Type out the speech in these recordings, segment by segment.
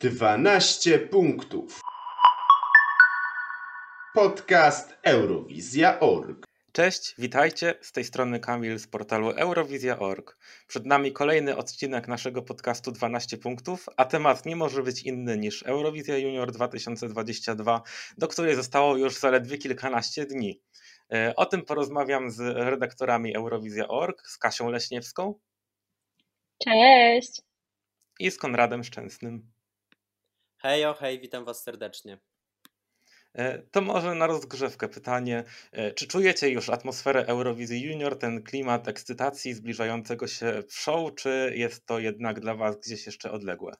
12 punktów. Podcast Eurowizja.org. Cześć, witajcie. Z tej strony Kamil z portalu Eurowizja.org. Przed nami kolejny odcinek naszego podcastu 12 punktów, a temat nie może być inny niż Eurowizja Junior 2022, do której zostało już zaledwie kilkanaście dni. E, o tym porozmawiam z redaktorami Eurowizja.org, z Kasią Leśniewską. Cześć. I z Konradem Szczęsnym. Hejo, hej, witam Was serdecznie. E, to może na rozgrzewkę pytanie, e, czy czujecie już atmosferę Eurowizji Junior, ten klimat ekscytacji zbliżającego się w show, czy jest to jednak dla Was gdzieś jeszcze odległe?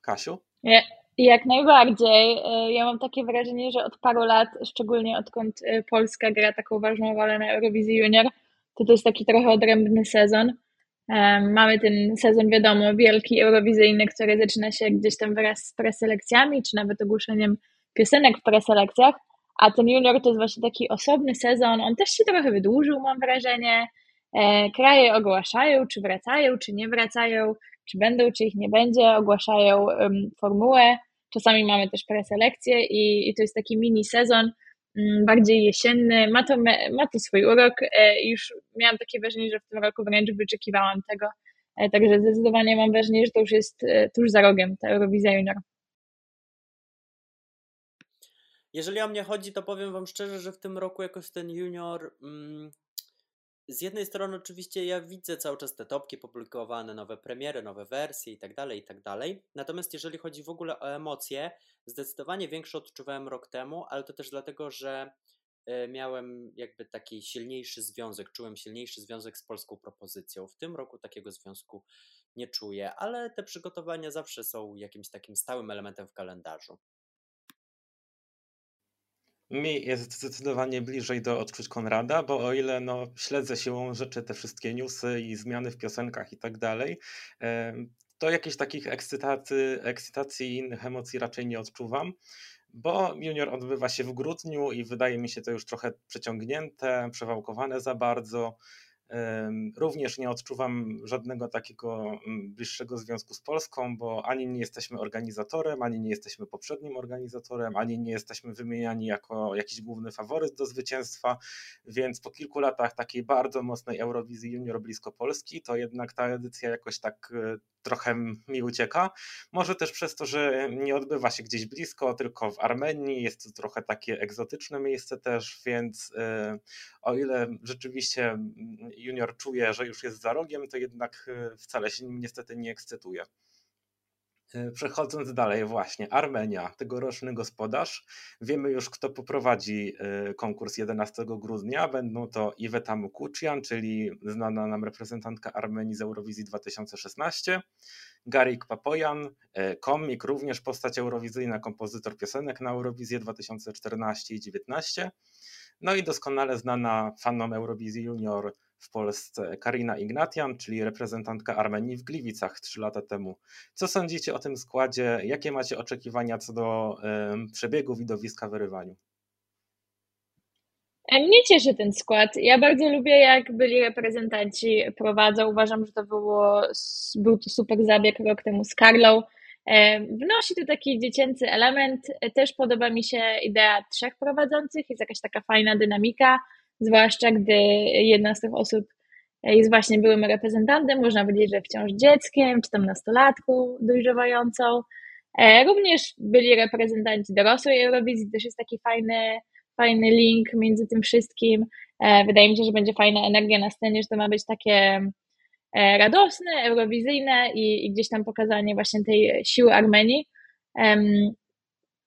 Kasiu? Nie, jak najbardziej. E, ja mam takie wrażenie, że od paru lat, szczególnie odkąd Polska gra taką ważną rolę na Eurowizji Junior, to to jest taki trochę odrębny sezon. Mamy ten sezon, wiadomo, wielki, eurowizyjny, który zaczyna się gdzieś tam wraz z preselekcjami, czy nawet ogłoszeniem piosenek w preselekcjach, a ten junior to jest właśnie taki osobny sezon, on też się trochę wydłużył, mam wrażenie. E, kraje ogłaszają, czy wracają, czy nie wracają, czy będą, czy ich nie będzie, ogłaszają um, formułę. Czasami mamy też preselekcje i, i to jest taki mini sezon, bardziej jesienny. Ma to, ma to swój urok. E, już miałam takie wrażenie, że w tym roku wręcz wyczekiwałam tego. E, także zdecydowanie mam wrażenie, że to już jest e, tuż za rogiem, ta Eurowizja Junior. Jeżeli o mnie chodzi, to powiem Wam szczerze, że w tym roku jakoś ten junior. Mm, z jednej strony, oczywiście, ja widzę cały czas te topki publikowane, nowe premiery, nowe wersje i tak dalej, i tak. Natomiast jeżeli chodzi w ogóle o emocje, zdecydowanie większe odczuwałem rok temu, ale to też dlatego, że e, miałem jakby taki silniejszy związek, czułem silniejszy związek z polską propozycją. W tym roku takiego związku nie czuję, ale te przygotowania zawsze są jakimś takim stałym elementem w kalendarzu. Mi jest zdecydowanie bliżej do odczuć Konrada, bo o ile no, śledzę siłą rzeczy te wszystkie newsy i zmiany w piosenkach i tak dalej, to jakichś takich ekscytacji, ekscytacji i innych emocji raczej nie odczuwam, bo junior odbywa się w grudniu i wydaje mi się to już trochę przeciągnięte, przewałkowane za bardzo. Również nie odczuwam żadnego takiego mm, bliższego związku z Polską, bo ani nie jesteśmy organizatorem, ani nie jesteśmy poprzednim organizatorem, ani nie jesteśmy wymieniani jako jakiś główny faworyt do zwycięstwa, więc po kilku latach takiej bardzo mocnej Eurowizji Junior blisko Polski, to jednak ta edycja jakoś tak e, trochę mi ucieka. Może też przez to, że nie odbywa się gdzieś blisko, tylko w Armenii, jest to trochę takie egzotyczne miejsce też, więc e, o ile rzeczywiście junior czuje, że już jest za rogiem, to jednak e, wcale się nim niestety nie ekscytuje. E, przechodząc dalej, właśnie Armenia, tegoroczny gospodarz. Wiemy już, kto poprowadzi e, konkurs 11 grudnia. Będą to Iweta Mukucjan, czyli znana nam reprezentantka Armenii z Eurowizji 2016, Garik Papojan, komik, również postać eurowizyjna, kompozytor piosenek na Eurowizję 2014 i 2019. No i doskonale znana fanom Eurowizji Junior w Polsce Karina Ignatian, czyli reprezentantka Armenii w Gliwicach trzy lata temu. Co sądzicie o tym składzie? Jakie macie oczekiwania co do przebiegu widowiska w rywaniu? Mnie cieszy ten skład. Ja bardzo lubię, jak byli reprezentanci prowadzą. Uważam, że to było, był to super zabieg rok temu z Karlą. Wnosi to taki dziecięcy element. Też podoba mi się idea trzech prowadzących, jest jakaś taka fajna dynamika zwłaszcza gdy jedna z tych osób jest właśnie byłym reprezentantem, można powiedzieć, że wciąż dzieckiem, czy tam nastolatką dojrzewającą. E, również byli reprezentanci dorosłej Eurowizji, też jest taki fajny, fajny link między tym wszystkim. E, wydaje mi się, że będzie fajna energia na scenie, że to ma być takie e, radosne, eurowizyjne i, i gdzieś tam pokazanie właśnie tej siły Armenii.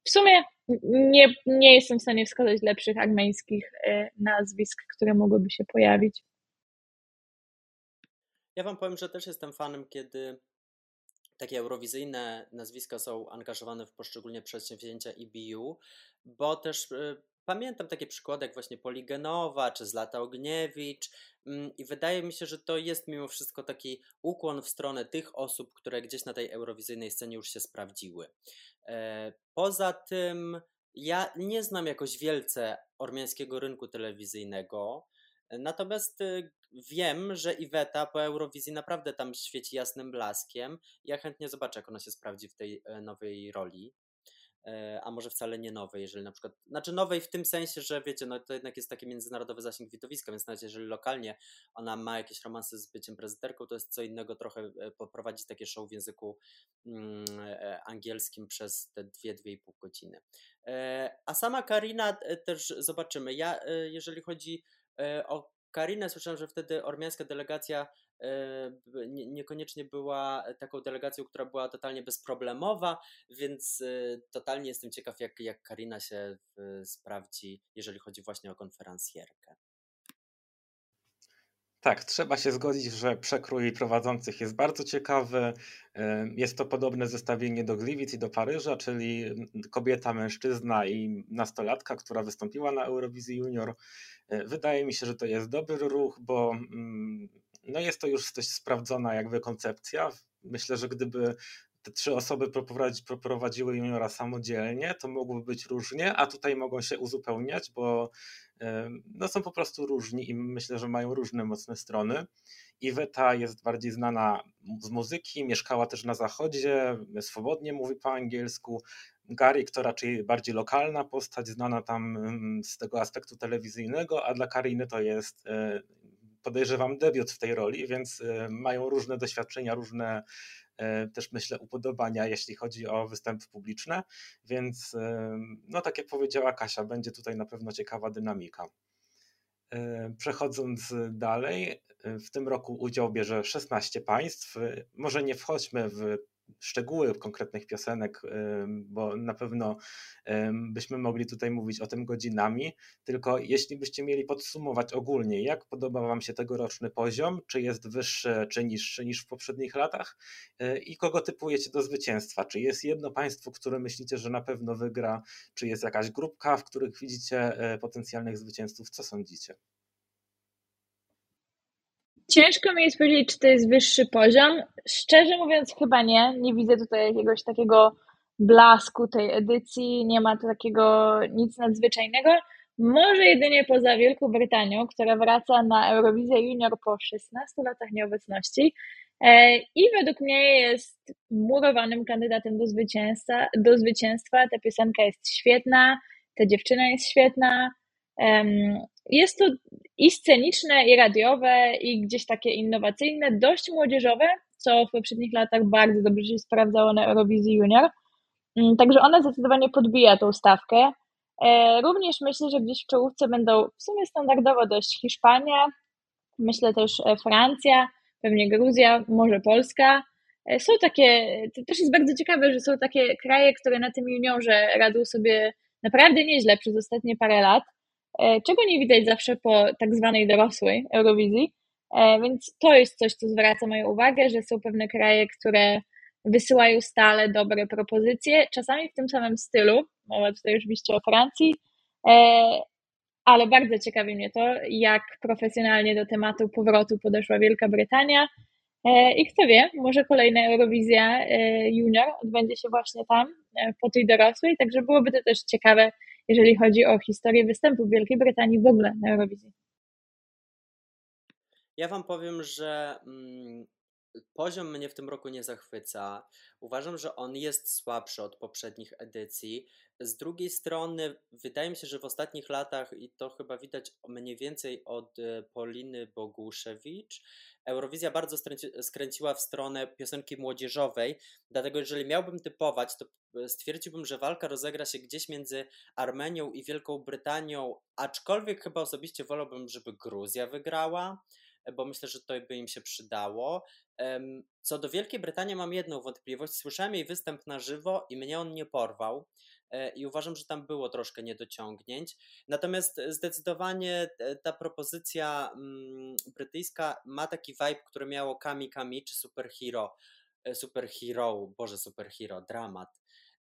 W sumie nie, nie jestem w stanie wskazać lepszych armeńskich e, nazwisk, które mogłyby się pojawić. Ja Wam powiem, że też jestem fanem, kiedy takie eurowizyjne nazwiska są angażowane w poszczególnie przedsięwzięcia EBU, bo też e, pamiętam takie przykłady jak właśnie Poligenowa czy Zlata Ogniewicz mm, i wydaje mi się, że to jest mimo wszystko taki ukłon w stronę tych osób, które gdzieś na tej eurowizyjnej scenie już się sprawdziły. E, poza tym, ja nie znam jakoś wielce ormiańskiego rynku telewizyjnego, natomiast y, wiem, że Iweta po Eurowizji naprawdę tam świeci jasnym blaskiem. Ja chętnie zobaczę, jak ona się sprawdzi w tej e, nowej roli. E, a może wcale nie nowej, jeżeli na przykład, znaczy nowej w tym sensie, że wiecie, no to jednak jest taki międzynarodowy zasięg widowiska, więc nawet jeżeli lokalnie ona ma jakieś romanse z byciem prezydenterką, to jest co innego trochę e, poprowadzić takie show w języku mm, e, angielskim przez te dwie, dwie i pół godziny. A sama Karina też zobaczymy. Ja, jeżeli chodzi o Karinę, słyszałem, że wtedy ormiańska delegacja E, niekoniecznie była taką delegacją, która była totalnie bezproblemowa, więc e, totalnie jestem ciekaw, jak, jak Karina się sprawdzi, jeżeli chodzi właśnie o konferencjerkę. Tak, trzeba się zgodzić, że przekrój prowadzących jest bardzo ciekawy. E, jest to podobne zestawienie do Gliwic i do Paryża, czyli kobieta, mężczyzna i nastolatka, która wystąpiła na Eurowizji Junior. Wydaje mi się, że to jest dobry ruch, bo mm, no jest to już dość sprawdzona jakby koncepcja. Myślę, że gdyby te trzy osoby prowadziły juniora samodzielnie, to mogłoby być różnie, a tutaj mogą się uzupełniać, bo no, są po prostu różni i myślę, że mają różne mocne strony. Iweta jest bardziej znana z muzyki, mieszkała też na zachodzie, swobodnie mówi po angielsku. Gary, to raczej bardziej lokalna postać, znana tam z tego aspektu telewizyjnego, a dla Kariny to jest e, podejrzewam, debiut w tej roli, więc y, mają różne doświadczenia, różne y, też myślę upodobania, jeśli chodzi o występy publiczne, więc y, no tak jak powiedziała Kasia, będzie tutaj na pewno ciekawa dynamika. Przechodząc dalej, w tym roku udział bierze 16 państw. Może nie wchodźmy w szczegóły konkretnych piosenek, bo na pewno byśmy mogli tutaj mówić o tym godzinami, tylko jeśli byście mieli podsumować ogólnie, jak podoba Wam się tegoroczny poziom, czy jest wyższy, czy niższy niż w poprzednich latach e, i kogo typujecie do zwycięstwa? Czy jest jedno państwo, które myślicie, że na pewno wygra, czy jest jakaś grupka, w których widzicie e, potencjalnych zwycięzców? Co sądzicie? Ciężko mi jest powiedzieć, czy to jest wyższy poziom. Szczerze mówiąc, chyba nie. Nie widzę tutaj jakiegoś takiego blasku tej edycji, nie ma tu takiego nic nadzwyczajnego. Może jedynie poza Wielką Brytanią, która wraca na Eurowizję Junior po 16 latach nieobecności. E, I według mnie jest murowanym kandydatem do zwycięstwa. Do zwycięstwa. Ta piosenka jest świetna, ta dziewczyna jest świetna. Jest to i sceniczne, i radiowe, i gdzieś takie innowacyjne, dość młodzieżowe, co w poprzednich latach bardzo dobrze się sprawdzało na Eurowizji Junior. Mm, także ona zdecydowanie podbija tą stawkę. E, również myślę, że gdzieś w czołówce będą w sumie standardowo dość Hiszpania, myślę też e, Francja, pewnie Gruzja, może Polska. E, są takie, to też jest bardzo ciekawe, że są takie kraje, które na tym juniorze radzą sobie naprawdę nieźle przez ostatnie parę lat. E, czego nie widać zawsze po tak zwanej dorosłej Eurowizji. E, więc to jest coś, co zwraca moją uwagę, że są pewne kraje, które wysyłają stale dobre propozycje, czasami w tym samym stylu. Mowa tutaj oczywiście o Francji, e, ale bardzo ciekawi mnie to, jak profesjonalnie do tematu powrotu podeszła Wielka Brytania. I kto wie, może kolejna Eurowizja Junior odbędzie się właśnie tam, po tej dorosłej, także byłoby to też ciekawe jeżeli chodzi o historię występów Wielkiej Brytanii w ogóle na Eurowizji. Ja Wam powiem, że mm, poziom mnie w tym roku nie zachwyca. Uważam, że on jest słabszy od poprzednich edycji. Z drugiej strony, wydaje mi się, że w ostatnich latach, i to chyba widać mniej więcej od e, Poliny Boguszewicz, Eurowizja bardzo skręciła w stronę piosenki młodzieżowej, dlatego jeżeli miałbym typować, to e, stwierdziłbym, że walka rozegra się gdzieś między Armenią i Wielką Brytanią, aczkolwiek chyba osobiście wolałbym, żeby Gruzja wygrała, bo myślę, że to by im się przydało. Co do Wielkiej Brytanii mam jedną wątpliwość. Słyszałem jej występ na żywo i mnie on nie porwał. E, i uważam, że tam było troszkę niedociągnięć. Natomiast zdecydowanie e, ta propozycja mm, brytyjska ma taki vibe, który miało Kami Kami czy Superhero, e, Superhero, Boże Superhero, dramat.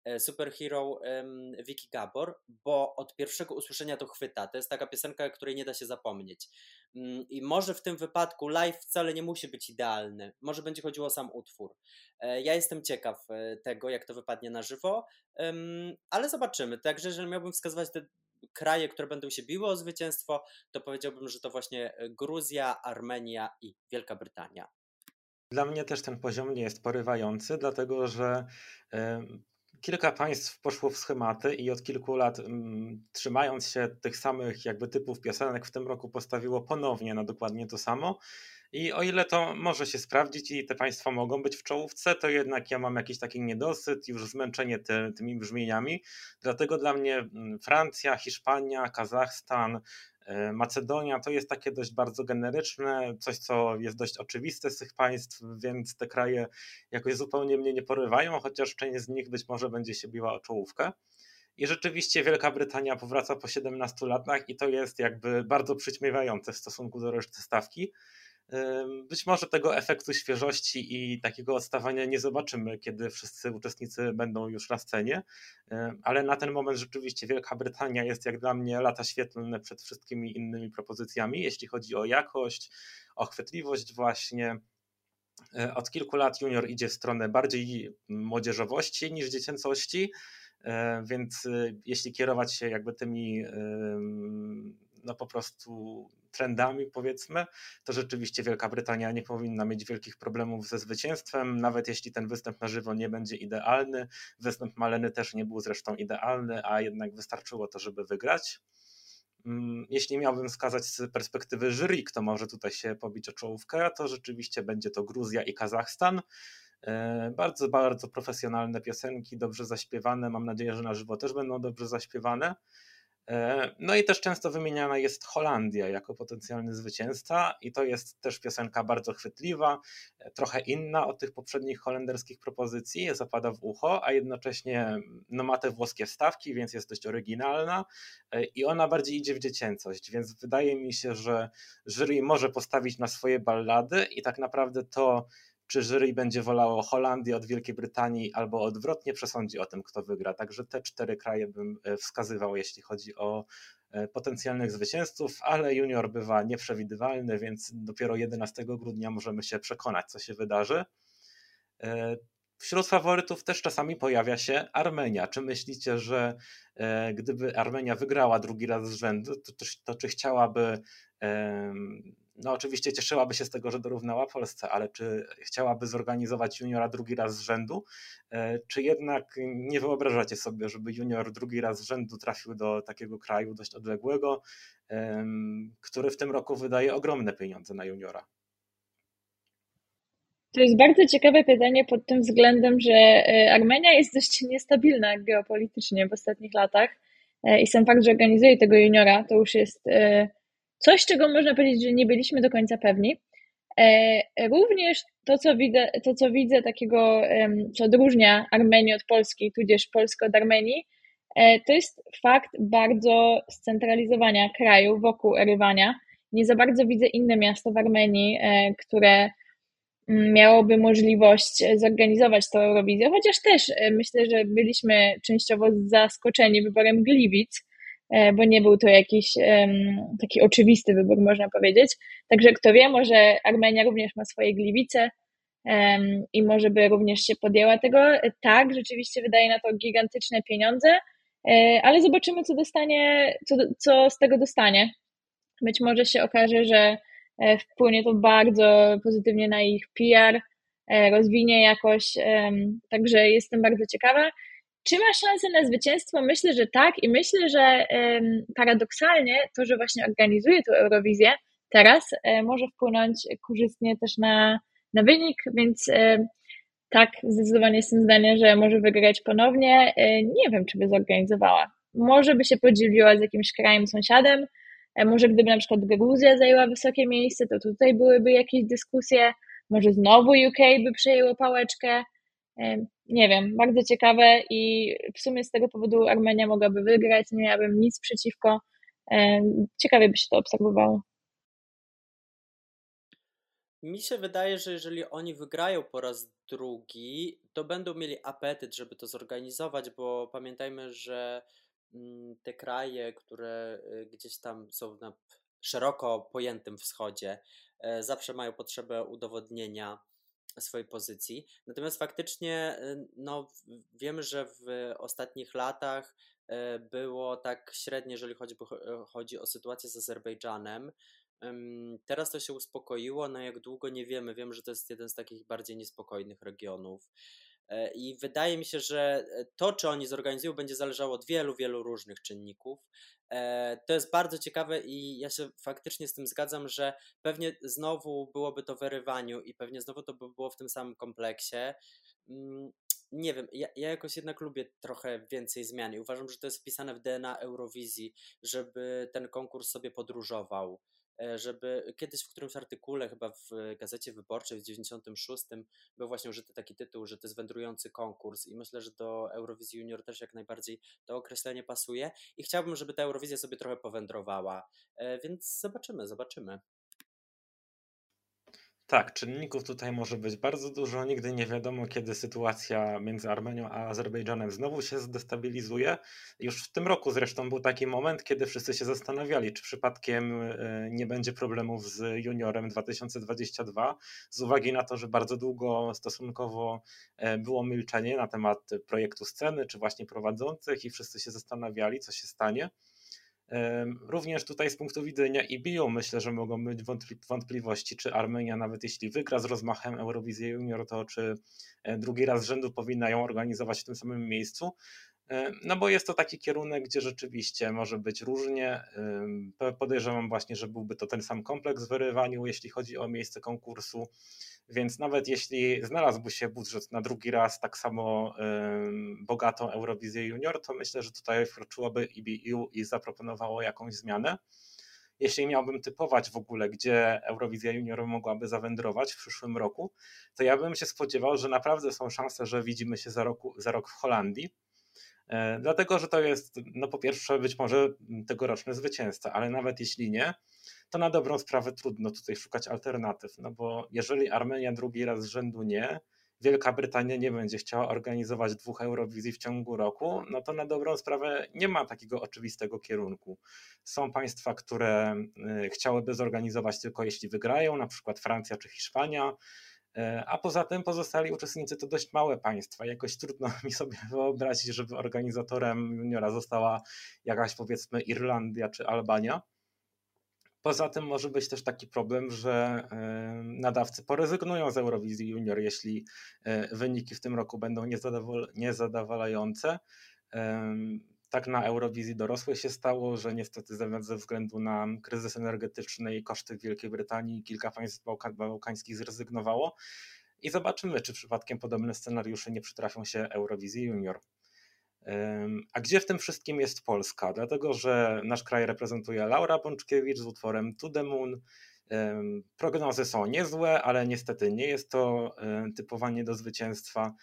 E, Superhero Vicky Gabor, bo od pierwszego usłyszenia to chwyta. To jest taka piosenka, której nie da się zapomnieć. Mm, I może w tym wypadku live wcale nie musi być idealny. Może będzie chodziło o sam utwór. E, ja jestem ciekaw tego, jak to wypadnie na żywo, ale zobaczymy. Także jeżeli miałbym wskazywać te kraje, które będą się biły o zwycięstwo, to powiedziałbym, że to właśnie Gruzja, Armenia i Wielka Brytania. Dla mnie też ten poziom nie jest porywający, dlatego że kilka państw poszło w schematy i od kilku lat, trzymając się tych samych jakby typów piosenek, w tym roku postawiło ponownie na dokładnie to samo. I o ile to może się sprawdzić i te państwa mogą być w czołówce, to jednak ja mam jakiś taki niedosyt, już zmęczenie ty, tymi brzmieniami. Dlatego dla mnie Francja, Hiszpania, Kazachstan, Macedonia to jest takie dość bardzo generyczne, coś co jest dość oczywiste z tych państw, więc te kraje jakoś zupełnie mnie nie porywają, chociaż część z nich być może będzie się biła o czołówkę. I rzeczywiście Wielka Brytania powraca po 17 latach i to jest jakby bardzo przyćmiewające w stosunku do reszty stawki. Być może tego efektu świeżości i takiego odstawania nie zobaczymy, kiedy wszyscy uczestnicy będą już na scenie, ale na ten moment rzeczywiście Wielka Brytania jest jak dla mnie lata świetlne przed wszystkimi innymi propozycjami, jeśli chodzi o jakość, o chwytliwość właśnie. E, od kilku lat junior idzie w stronę bardziej młodzieżowości niż dziecięcości, e, więc e, jeśli kierować się jakby tymi no po prostu trendami, powiedzmy, to rzeczywiście Wielka Brytania nie powinna mieć wielkich problemów ze zwycięstwem, nawet jeśli ten występ na żywo nie będzie idealny. Występ Maleny też nie był zresztą idealny, a jednak wystarczyło to, żeby wygrać. Mm, jeśli miałbym wskazać z perspektywy jury, kto może tutaj się pobić o czołówkę, to rzeczywiście będzie to Gruzja i Kazachstan. E, bardzo, bardzo profesjonalne piosenki, dobrze zaśpiewane. Mam nadzieję, że na żywo też będą dobrze zaśpiewane. E, no i też często wymieniana jest Holandia jako potencjalny zwycięzca i to jest też piosenka bardzo chwytliwa, e, trochę inna od tych poprzednich holenderskich propozycji, zapada w ucho, a jednocześnie no, ma te włoskie wstawki, więc jest dość oryginalna e, i ona bardziej idzie w dziecięcość, więc wydaje mi się, że jury może postawić na swoje ballady i tak naprawdę to czy jury będzie wolało Holandię od Wielkiej Brytanii albo odwrotnie przesądzi o tym, kto wygra. Także te cztery kraje bym e, wskazywał, jeśli chodzi o e, potencjalnych zwycięzców, ale junior bywa nieprzewidywalny, więc dopiero 11 grudnia możemy się przekonać, co się wydarzy. E, wśród faworytów też czasami pojawia się Armenia. Czy myślicie, że gdyby Armenia wygrała drugi raz z rzędu, to, to, to czy chciałaby no oczywiście cieszyłaby się z tego, że dorównała Polsce, ale czy chciałaby zorganizować juniora drugi raz z rzędu, e, czy jednak nie wyobrażacie sobie, żeby junior drugi raz z rzędu trafił do takiego kraju dość odległego, który w tym roku wydaje ogromne pieniądze na juniora? To jest bardzo ciekawe pytanie pod tym względem, że e, Armenia jest dość niestabilna geopolitycznie w ostatnich latach e, i sam fakt, że organizuje tego juniora, to już jest Coś, czego można powiedzieć, że nie byliśmy do końca pewni. E, również to, co widzę, to, co widzę takiego, co odróżnia Armenię od Polski, tudzież Polskę od Armenii, e, to jest fakt bardzo scentralizowania kraju wokół Erywania. Nie za bardzo widzę inne miasto w Armenii, e, które mm, miałoby możliwość zorganizować tę Eurowizję, chociaż też myślę, że byliśmy częściowo zaskoczeni wyborem Gliwic, bo nie był to jakiś taki oczywisty wybór, można powiedzieć. Także kto wie, może Armenia również ma swoje gliwice i może by również się podjęła tego. Tak, rzeczywiście wydaje na to gigantyczne pieniądze, e, ale zobaczymy, co dostanie, co, co z tego dostanie. Być może się okaże, że e, wpłynie to bardzo pozytywnie na ich PR, rozwinie jakoś, także jestem bardzo ciekawa. Czy ma szansę na zwycięstwo? Myślę, że tak i myślę, że paradoksalnie to, że właśnie organizuje tę Eurowizję teraz, e, może wpłynąć korzystnie też na, na wynik, więc tak, zdecydowanie jestem zdania, że może wygrać ponownie. E, nie wiem, czy by zorganizowała. Może by się podzieliła z jakimś krajem sąsiadem, e, może gdyby na przykład Gruzja zajęła wysokie miejsce, to tutaj byłyby jakieś dyskusje, może znowu UK by przejęło pałeczkę nie wiem, bardzo ciekawe i w sumie z tego powodu Armenia mogłaby wygrać, nie miałabym nic przeciwko. Ciekawie by się to obserwowało. mi się wydaje, że jeżeli oni wygrają po raz drugi, to będą mieli apetyt, żeby to zorganizować, bo pamiętajmy, że mm, te kraje, które y, gdzieś tam są na szeroko pojętym wschodzie, e, zawsze mają potrzebę udowodnienia swojej pozycji. Natomiast faktycznie y, no, wiemy, że w ostatnich latach e, było tak średnie, jeżeli chodzi, chodzi o sytuację z Azerbejdżanem. Teraz to się uspokoiło, no jak długo nie wiemy. Wiem, że to jest jeden z takich bardziej niespokojnych regionów. E, I wydaje mi się, że e, to, czy oni zorganizują, będzie zależało od wielu, wielu różnych czynników. E, to jest bardzo ciekawe i ja się faktycznie z tym zgadzam, że pewnie znowu byłoby to w i pewnie znowu to by było w tym samym kompleksie. Mm, nie wiem, ja, ja, jakoś jednak lubię trochę więcej zmian i uważam, że to jest wpisane w DNA Eurowizji, żeby ten konkurs sobie podróżował. E, żeby kiedyś w którymś artykule, chyba w Gazecie Wyborczej w 96 był właśnie użyty taki tytuł, że to jest wędrujący konkurs i myślę, że do Eurowizji Junior też jak najbardziej to określenie pasuje i chciałbym, żeby ta Eurowizja sobie trochę powędrowała, e, więc zobaczymy, zobaczymy. Tak, czynników tutaj może być bardzo dużo. Nigdy nie wiadomo, kiedy sytuacja między Armenią a Azerbejdżanem znowu się zdestabilizuje. Już w tym roku zresztą był taki moment, kiedy wszyscy się zastanawiali, czy przypadkiem e, nie będzie problemów z juniorem 2022, z uwagi na to, że bardzo długo stosunkowo e, było milczenie na temat projektu sceny, czy właśnie prowadzących, i wszyscy się zastanawiali, co się stanie. Również tutaj z punktu widzenia IBU myślę, że mogą być wątpliwości, czy Armenia, nawet jeśli wygra z rozmachem Eurowizję Junior, to czy e, drugi raz z rzędu powinna ją organizować w tym samym miejscu. No bo jest to taki kierunek, gdzie rzeczywiście może być różnie. Podejrzewam właśnie, że byłby to ten sam kompleks w wyrywaniu, jeśli chodzi o miejsce konkursu. Więc nawet jeśli znalazłby się budżet na drugi raz tak samo bogatą Eurowizję Junior, to myślę, że tutaj wkroczyłoby IBU i zaproponowało jakąś zmianę. Jeśli miałbym typować w ogóle, gdzie Eurowizja Junior mogłaby zawędrować w przyszłym roku, to ja bym się spodziewał, że naprawdę są szanse, że widzimy się za, roku, za rok w Holandii. E, dlatego, że to jest, no po pierwsze, być może tegoroczny zwycięzca, ale nawet jeśli nie, to na dobrą sprawę trudno tutaj szukać alternatyw, no bo jeżeli Armenia drugi raz z rzędu nie, Wielka Brytania nie będzie chciała organizować dwóch Eurowizji w ciągu roku, no to na dobrą sprawę nie ma takiego oczywistego kierunku. Są państwa, które y, chciałyby zorganizować tylko jeśli wygrają, na przykład Francja czy Hiszpania, a poza tym pozostali uczestnicy to dość małe państwa. Jakoś trudno mi sobie wyobrazić, żeby organizatorem juniora została jakaś powiedzmy Irlandia czy Albania. Poza tym może być też taki problem, że nadawcy porezygnują z Eurowizji Junior, jeśli e, wyniki w tym roku będą niezadowalające. Tak na Eurowizji dorosłej się stało, że niestety ze względu na kryzys energetyczny i koszty w Wielkiej Brytanii kilka państw bałkańskich zrezygnowało. I zobaczymy, czy przypadkiem podobne scenariusze nie przytrafią się Eurowizji Junior. A gdzie w tym wszystkim jest Polska? Dlatego, że nasz kraj reprezentuje Laura Bączkiewicz z utworem To the Moon. Prognozy są niezłe, ale niestety nie jest to typowanie do zwycięstwa.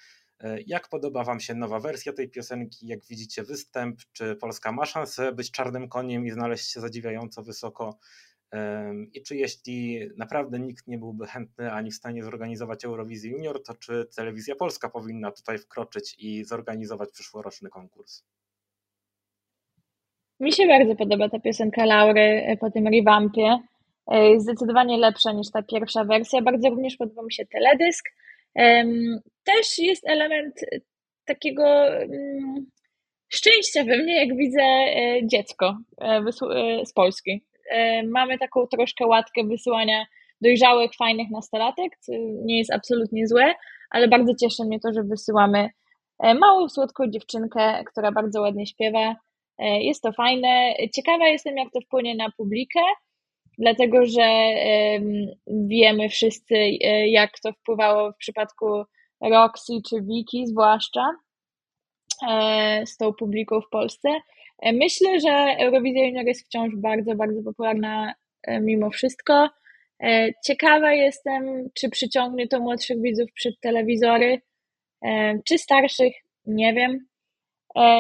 E, jak podoba Wam się nowa wersja tej piosenki? Jak widzicie występ? Czy Polska ma szansę być czarnym koniem i znaleźć się zadziwiająco wysoko i czy jeśli naprawdę nikt nie byłby chętny ani w stanie zorganizować Eurowizji Junior, to czy Telewizja Polska powinna tutaj wkroczyć i zorganizować przyszłoroczny konkurs? Mi się bardzo podoba ta piosenka Laury e, po tym revampie. E, zdecydowanie lepsza niż ta pierwsza wersja. Bardzo również podoba mi się teledysk. Też jest element takiego mm, szczęścia we mnie, jak widzę e, dziecko z Polski. E, mamy taką troszkę łatkę wysyłania dojrzałych, fajnych nastolatek, co nie jest absolutnie złe, ale bardzo cieszy mnie to, że wysyłamy e, małą, słodką dziewczynkę, która bardzo ładnie śpiewa. E, jest to fajne. Ciekawa jestem, jak to wpłynie na publikę, dlatego że wiemy wszyscy, jak to wpływało w przypadku Roxy czy Wiki, zwłaszcza z tą publiką w Polsce. E, myślę, że Eurowizja Junior jest wciąż bardzo, bardzo popularna e, mimo wszystko. E, ciekawa jestem, czy przyciągnie to młodszych widzów przed telewizory, czy starszych, nie wiem.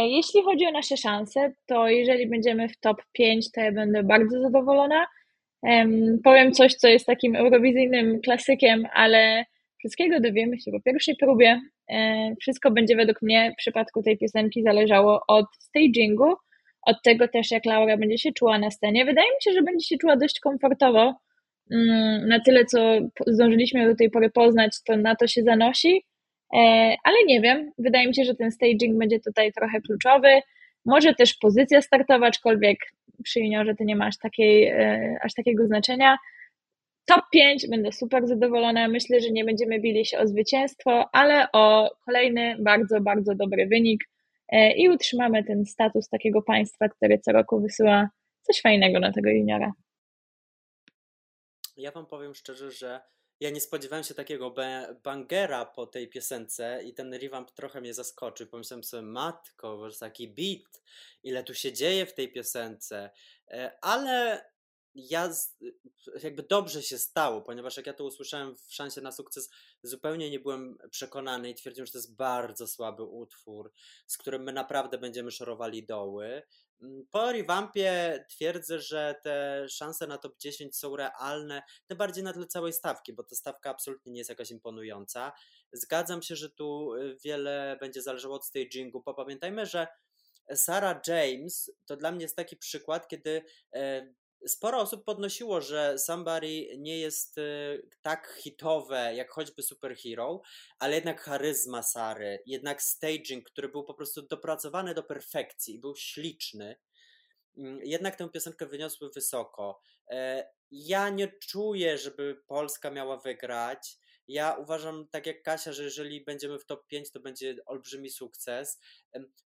Jeśli chodzi o nasze szanse, to jeżeli będziemy w top 5, to ja będę bardzo zadowolona. Powiem coś, co jest takim eurowizyjnym klasykiem, ale wszystkiego dowiemy się po pierwszej próbie. E, wszystko będzie według mnie w przypadku tej piosenki zależało od stagingu, od tego też, jak Laura będzie się czuła na scenie. Wydaje mi się, że będzie się czuła dość komfortowo. Mm, na tyle, co zdążyliśmy do tej pory poznać, to na to się zanosi, e, ale nie wiem. Wydaje mi się, że ten staging będzie tutaj trochę kluczowy. Może też pozycja startowa, aczkolwiek przy juniorze to nie ma aż, takiej, e, aż takiego znaczenia. Top 5 będę super zadowolona. Myślę, że nie będziemy bili się o zwycięstwo, ale o kolejny bardzo, bardzo dobry wynik e, i utrzymamy ten status takiego państwa, które co roku wysyła coś fajnego na tego juniora. Ja Wam powiem szczerze, że ja nie spodziewałem się takiego bangera po tej piosence i ten revamp trochę mnie zaskoczył. Pomyślałem sobie, matko, że taki beat, ile tu się dzieje w tej piosence. E, ale ja jakby dobrze się stało, ponieważ jak ja to usłyszałem w szansie na sukces, zupełnie nie byłem przekonany i twierdziłem, że to jest bardzo słaby utwór, z którym my naprawdę będziemy szorowali doły. Po revampie twierdzę, że te szanse na top 10 są realne, tym bardziej na tle całej stawki, bo ta stawka absolutnie nie jest jakaś imponująca. Zgadzam się, że tu y, wiele będzie zależało od stagingu, bo pamiętajmy, że Sarah James to dla mnie jest taki przykład, kiedy e, sporo osób podnosiło, że Somebody nie jest y, tak hitowe jak choćby Superhero, ale jednak charyzma Sary, jednak staging, który był po prostu dopracowany do perfekcji był śliczny, mm, jednak tę piosenkę wyniosły wysoko. E, ja nie czuję, żeby Polska miała wygrać. Ja uważam, tak jak Kasia, że jeżeli będziemy w top 5, to będzie olbrzymi sukces.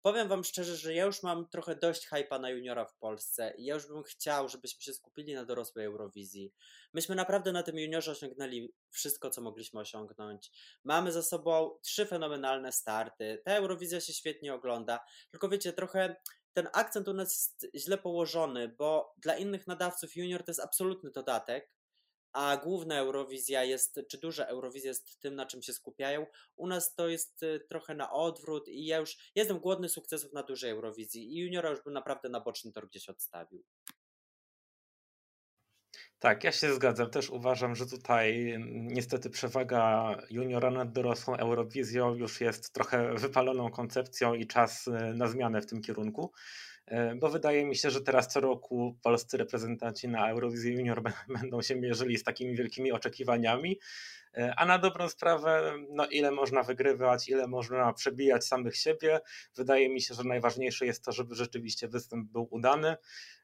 Powiem Wam szczerze, że ja już mam trochę dość hypa na juniora w Polsce i ja już bym chciał, żebyśmy się skupili na dorosłej Eurowizji. Myśmy naprawdę na tym juniorze osiągnęli wszystko, co mogliśmy osiągnąć. Mamy za sobą trzy fenomenalne starty. Ta Eurowizja się świetnie ogląda, tylko wiecie, trochę ten akcent u nas jest źle położony, bo dla innych nadawców junior to jest absolutny dodatek, a główna Eurowizja jest, czy duża Eurowizja jest tym, na czym się skupiają. U nas to jest y, trochę na odwrót i ja już jestem głodny sukcesów na dużej Eurowizji i juniora już bym naprawdę na boczny tor gdzieś odstawił. Tak, ja się zgadzam. Też uważam, że tutaj niestety przewaga juniora nad dorosłą Eurowizją już jest trochę wypaloną koncepcją i czas y, na zmianę w tym kierunku. E, bo wydaje mi się, że teraz co roku polscy reprezentanci na Eurowizji Junior będą się mierzyli z takimi wielkimi oczekiwaniami, e, a na dobrą sprawę, no ile można wygrywać, ile można przebijać samych siebie. Wydaje mi się, że najważniejsze jest to, żeby rzeczywiście występ był udany,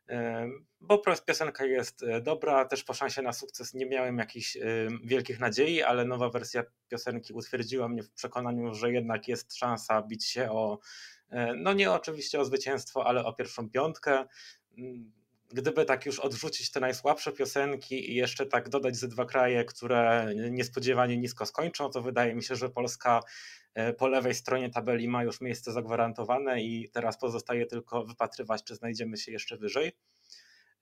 e, bo piosenka jest dobra, też po szansie na sukces nie miałem jakichś wielkich nadziei, ale nowa wersja piosenki utwierdziła mnie w przekonaniu, że jednak jest szansa bić się o no nie oczywiście o zwycięstwo, ale o pierwszą piątkę. Mm, gdyby tak już odrzucić te najsłabsze piosenki i jeszcze tak dodać ze dwa kraje, które niespodziewanie nisko skończą, to wydaje mi się, że Polska e, po lewej stronie tabeli ma już miejsce zagwarantowane i teraz pozostaje tylko wypatrywać, czy znajdziemy się jeszcze wyżej.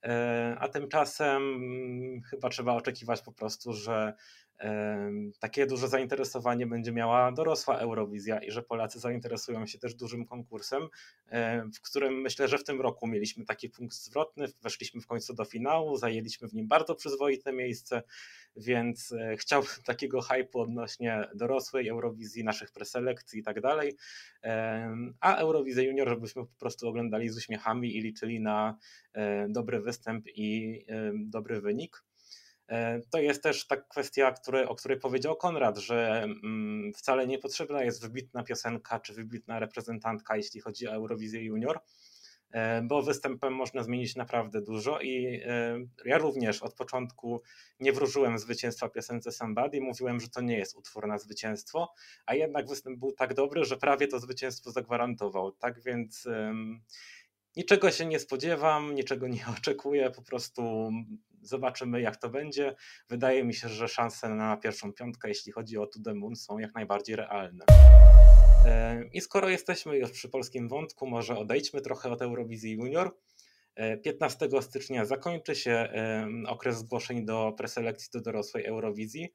E, a tymczasem mm, chyba trzeba oczekiwać po prostu, że takie duże zainteresowanie będzie miała dorosła Eurowizja i że Polacy zainteresują się też dużym konkursem, w którym myślę, że w tym roku mieliśmy taki punkt zwrotny, weszliśmy w końcu do finału, zajęliśmy w nim bardzo przyzwoite miejsce, więc e, chciałbym takiego hypu odnośnie dorosłej Eurowizji, naszych preselekcji i tak dalej, a Eurowizję Junior, żebyśmy po prostu oglądali z uśmiechami i liczyli na e, dobry występ i dobry wynik. E, to jest też ta kwestia, o której powiedział Konrad, że mm, wcale niepotrzebna jest wybitna piosenka czy wybitna reprezentantka, jeśli chodzi o Eurowizję Junior, e, bo występem można zmienić naprawdę dużo i e, ja również od początku nie wróżyłem zwycięstwa piosence Somebody, mówiłem, że to nie jest utwór na zwycięstwo, a jednak występ był tak dobry, że prawie to zwycięstwo zagwarantował. Tak więc niczego się nie spodziewam, niczego nie oczekuję, po prostu Zobaczymy, jak to będzie. Wydaje mi się, że szanse na pierwszą piątkę, jeśli chodzi o To The Moon, są jak najbardziej realne. E, I skoro jesteśmy już przy polskim wątku, może odejdźmy trochę od Eurowizji Junior. 15 e, stycznia zakończy się okres zgłoszeń do preselekcji do dorosłej Eurowizji.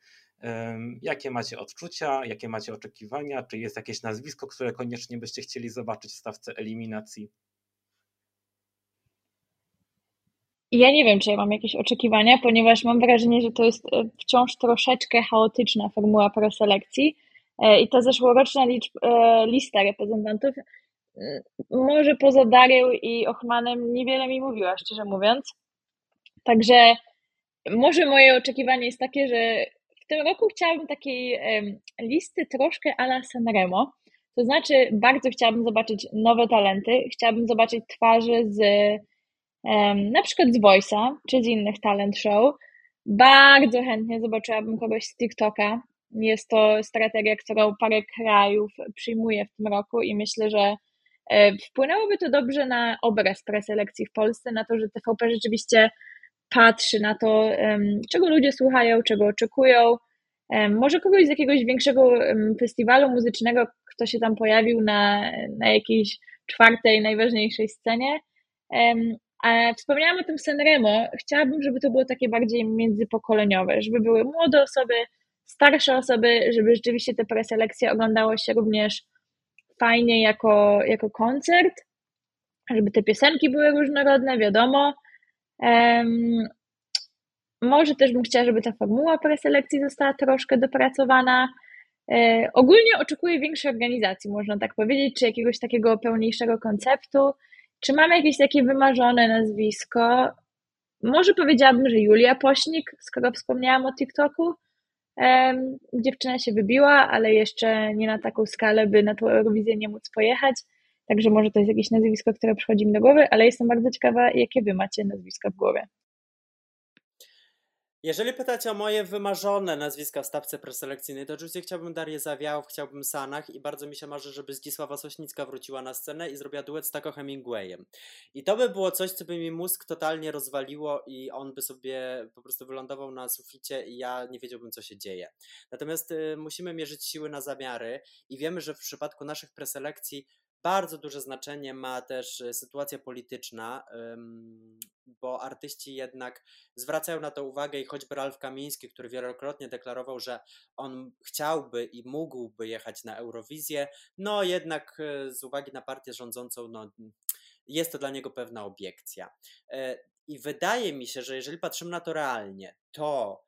Jakie macie odczucia, jakie macie oczekiwania? Czy jest jakieś nazwisko, które koniecznie byście chcieli zobaczyć w stawce eliminacji? Ja nie wiem, czy ja mam jakieś oczekiwania, ponieważ mam wrażenie, że to jest e, wciąż troszeczkę chaotyczna formuła preselekcji e, i ta zeszłoroczna liczb, e, lista reprezentantów może poza Darią i Ochmanem niewiele mi mówiła, szczerze mówiąc. Także może moje oczekiwanie jest takie, że w tym roku chciałabym takiej listy troszkę ala Sanremo. To znaczy, bardzo chciałabym zobaczyć nowe talenty, chciałabym zobaczyć twarze z na przykład z Voice'a czy z innych talent show. Bardzo chętnie zobaczyłabym kogoś z TikToka. Jest to strategia, którą parę krajów przyjmuje w tym roku i myślę, że e, wpłynęłoby to dobrze na obraz preselekcji w Polsce, na to, że TVP rzeczywiście patrzy na to, czego ludzie słuchają, czego oczekują. Może kogoś z jakiegoś większego festiwalu muzycznego, kto się tam pojawił na, na jakiejś czwartej, najważniejszej scenie. Wspomniałam o tym Sanremo. Chciałabym, żeby to było takie bardziej międzypokoleniowe, żeby były młode osoby, starsze osoby, żeby rzeczywiście te preselekcje oglądało się również fajnie jako, jako koncert, żeby te piosenki były różnorodne, wiadomo. Um, może też bym chciała, żeby ta formuła preselekcji została troszkę dopracowana. E, ogólnie oczekuję większej organizacji, można tak powiedzieć, czy jakiegoś takiego pełniejszego konceptu. Czy mamy jakieś takie wymarzone nazwisko? Może powiedziałabym, że Julia Pośnik, skoro wspomniałam o TikToku. Um, dziewczyna się wybiła, ale jeszcze nie na taką skalę, by na tą Eurowizję nie móc pojechać. Także może to jest jakieś nazwisko, które przychodzi mi do głowy, ale jestem bardzo ciekawa, jakie wy macie nazwiska w głowie. Jeżeli pytacie o moje wymarzone nazwiska w stawce preselekcyjnej, to oczywiście chciałbym Darię Zawiałów, chciałbym Sanach i bardzo mi się marzy, żeby Zdzisława Sośnicka wróciła na scenę i zrobiła duet z Taco Hemingwayem. I to by było coś, co by mi mózg totalnie rozwaliło i on by sobie po prostu wylądował na suficie i ja nie wiedziałbym, co się dzieje. Natomiast y, musimy mierzyć siły na zamiary i wiemy, że w przypadku naszych preselekcji bardzo duże znaczenie ma też e, sytuacja polityczna, bo artyści jednak zwracają na to uwagę i choćby Ralf Kamiński, który wielokrotnie deklarował, że on chciałby i mógłby jechać na Eurowizję, no jednak e, z uwagi na partię rządzącą, no, jest to dla niego pewna obiekcja. E, I wydaje mi się, że jeżeli patrzymy na to realnie, to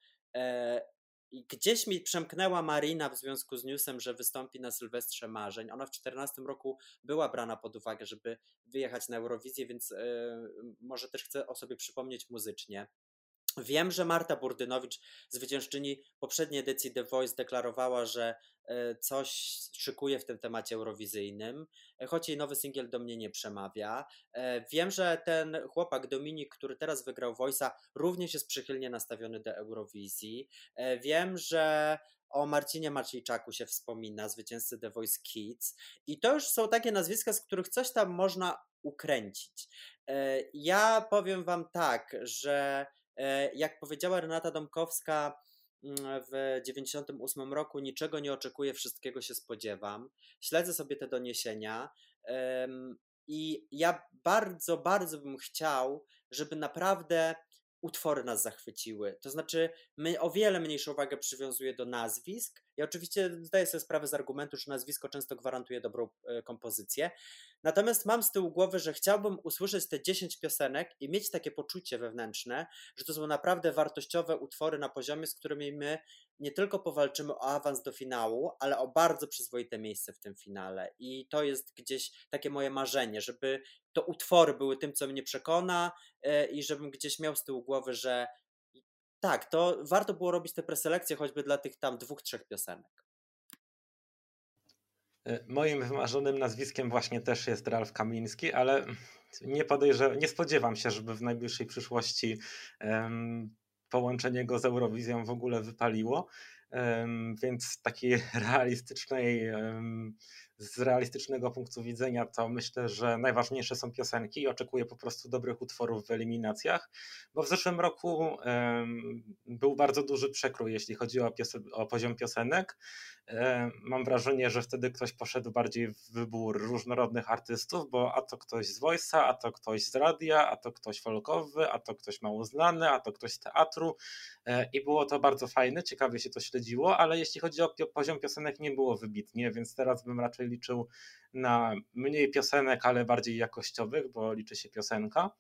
i gdzieś mi przemknęła Marina w związku z newsem, że wystąpi na Sylwestrze Marzeń. Ona w 2014 roku była brana pod uwagę, żeby wyjechać na Eurowizję, więc yy, może też chcę o sobie przypomnieć muzycznie. Wiem, że Marta Burdynowicz, zwyciężczyni poprzedniej edycji The Voice, deklarowała, że e, coś szykuje w tym temacie eurowizyjnym, e, choć jej nowy singiel do mnie nie przemawia. E, wiem, że ten chłopak Dominik, który teraz wygrał Voice'a, również jest przychylnie nastawiony do Eurowizji. Wiem, że o Marcinie Maciejczaku się wspomina, zwycięzcy The Voice Kids. I to już są takie nazwiska, z których coś tam można ukręcić. Ja powiem Wam tak, że jak powiedziała Renata Domkowska mm, w 98 roku, niczego nie oczekuję, wszystkiego się spodziewam. Śledzę sobie te doniesienia i ja bardzo, bardzo bym chciał, żeby naprawdę utwory nas zachwyciły. To znaczy, my o wiele mniejszą uwagę przywiązuję do nazwisk. Ja oczywiście zdaję sobie sprawę z argumentu, że nazwisko często gwarantuje dobrą e, kompozycję. Natomiast mam z tyłu głowy, że chciałbym usłyszeć te 10 piosenek i mieć takie poczucie wewnętrzne, że to są naprawdę wartościowe utwory na poziomie, z którymi my nie tylko powalczymy o awans do finału, ale o bardzo przyzwoite miejsce w tym finale. I to jest gdzieś takie moje marzenie, żeby to utwory były tym, co mnie przekona e, i żebym gdzieś miał z tyłu głowy, że tak, to warto było robić te preselekcje choćby dla tych tam dwóch, trzech piosenek. E, moim wymarzonym nazwiskiem właśnie też jest Ralf Kamiński, ale nie podejrzewam, nie spodziewam się, żeby w najbliższej przyszłości um, połączenie go z Eurowizją w ogóle wypaliło. Um, więc takiej realistycznej um, z realistycznego punktu widzenia to myślę, że najważniejsze są piosenki i oczekuję po prostu dobrych utworów w eliminacjach, bo w zeszłym roku był bardzo duży przekrój, jeśli chodzi o, o poziom piosenek. Mam wrażenie, że wtedy ktoś poszedł bardziej w wybór różnorodnych artystów, bo a to ktoś z Voice'a, a to ktoś z radia, a to ktoś folkowy, a to ktoś mało znany, a to ktoś z teatru e, i było to bardzo fajne, ciekawie się to śledziło, ale jeśli chodzi o poziom piosenek nie było wybitnie, więc teraz bym raczej liczył na mniej piosenek, ale bardziej jakościowych, bo liczy się piosenka.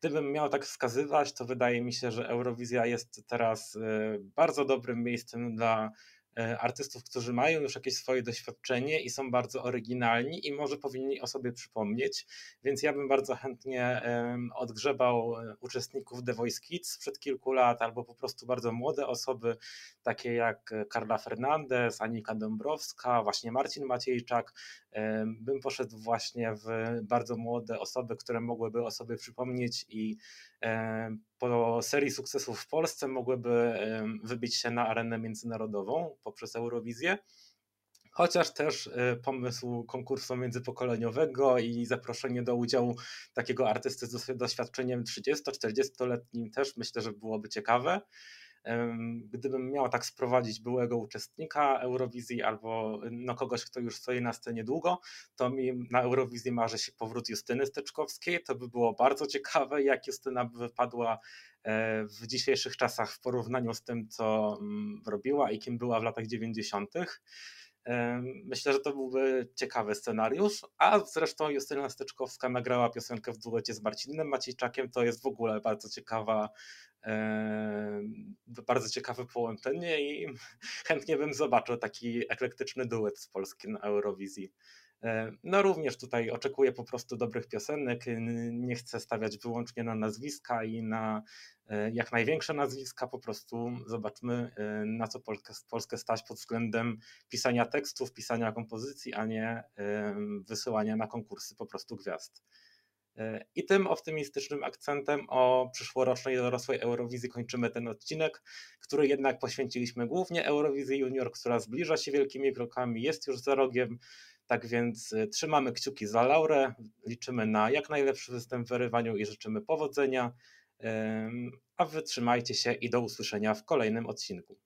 gdybym miał tak wskazywać, to wydaje mi się, że Eurowizja jest teraz bardzo dobrym miejscem dla artystów, którzy mają już jakieś swoje doświadczenie i są bardzo oryginalni i może powinni o sobie przypomnieć, więc ja bym bardzo chętnie odgrzebał e, uczestników The Voice Kids sprzed kilku lat, albo po prostu bardzo młode osoby, takie jak Karla Fernandez, Anika Dąbrowska, właśnie Marcin Maciejczak, bym poszedł właśnie w bardzo młode osoby, które mogłyby o sobie przypomnieć i po serii sukcesów w Polsce mogłyby wybić się na arenę międzynarodową poprzez Eurowizję. Chociaż też e, pomysł konkursu międzypokoleniowego i zaproszenie do udziału takiego artysty z doświadczeniem 30-40-letnim też myślę, że byłoby ciekawe. Gdybym miał tak sprowadzić byłego uczestnika Eurowizji albo no, kogoś, kto już stoi na scenie długo, to mi na Eurowizji marzy się powrót Justyny Steczkowskiej. To by było bardzo ciekawe, jak Justyna by wypadła e, w dzisiejszych czasach w porównaniu z tym, co mm, robiła i kim była w latach 90. Myślę, że to byłby ciekawy scenariusz, a zresztą Justyna Steczkowska nagrała piosenkę w duecie z Marcinem Maciejczakiem, to jest w ogóle bardzo ciekawa bardzo ciekawe połączenie i chętnie bym zobaczył taki eklektyczny duet z Polski na Eurowizji. No również tutaj oczekuję po prostu dobrych piosenek. Nie chcę stawiać wyłącznie na nazwiska i na e, jak największe nazwiska. Po prostu zobaczmy, e, na co Polskę, Polskę stać pod względem pisania tekstów, pisania kompozycji, a nie wysyłania na konkursy po prostu gwiazd. E, I tym optymistycznym akcentem o przyszłorocznej dorosłej Eurowizji kończymy ten odcinek, który jednak poświęciliśmy głównie Eurowizji Junior, która zbliża się wielkimi krokami, jest już za rogiem. Tak więc e, trzymamy kciuki za Laurę, liczymy na jak najlepszy występ w wyrywaniu i życzymy powodzenia. A wy trzymajcie się i do usłyszenia w kolejnym odcinku.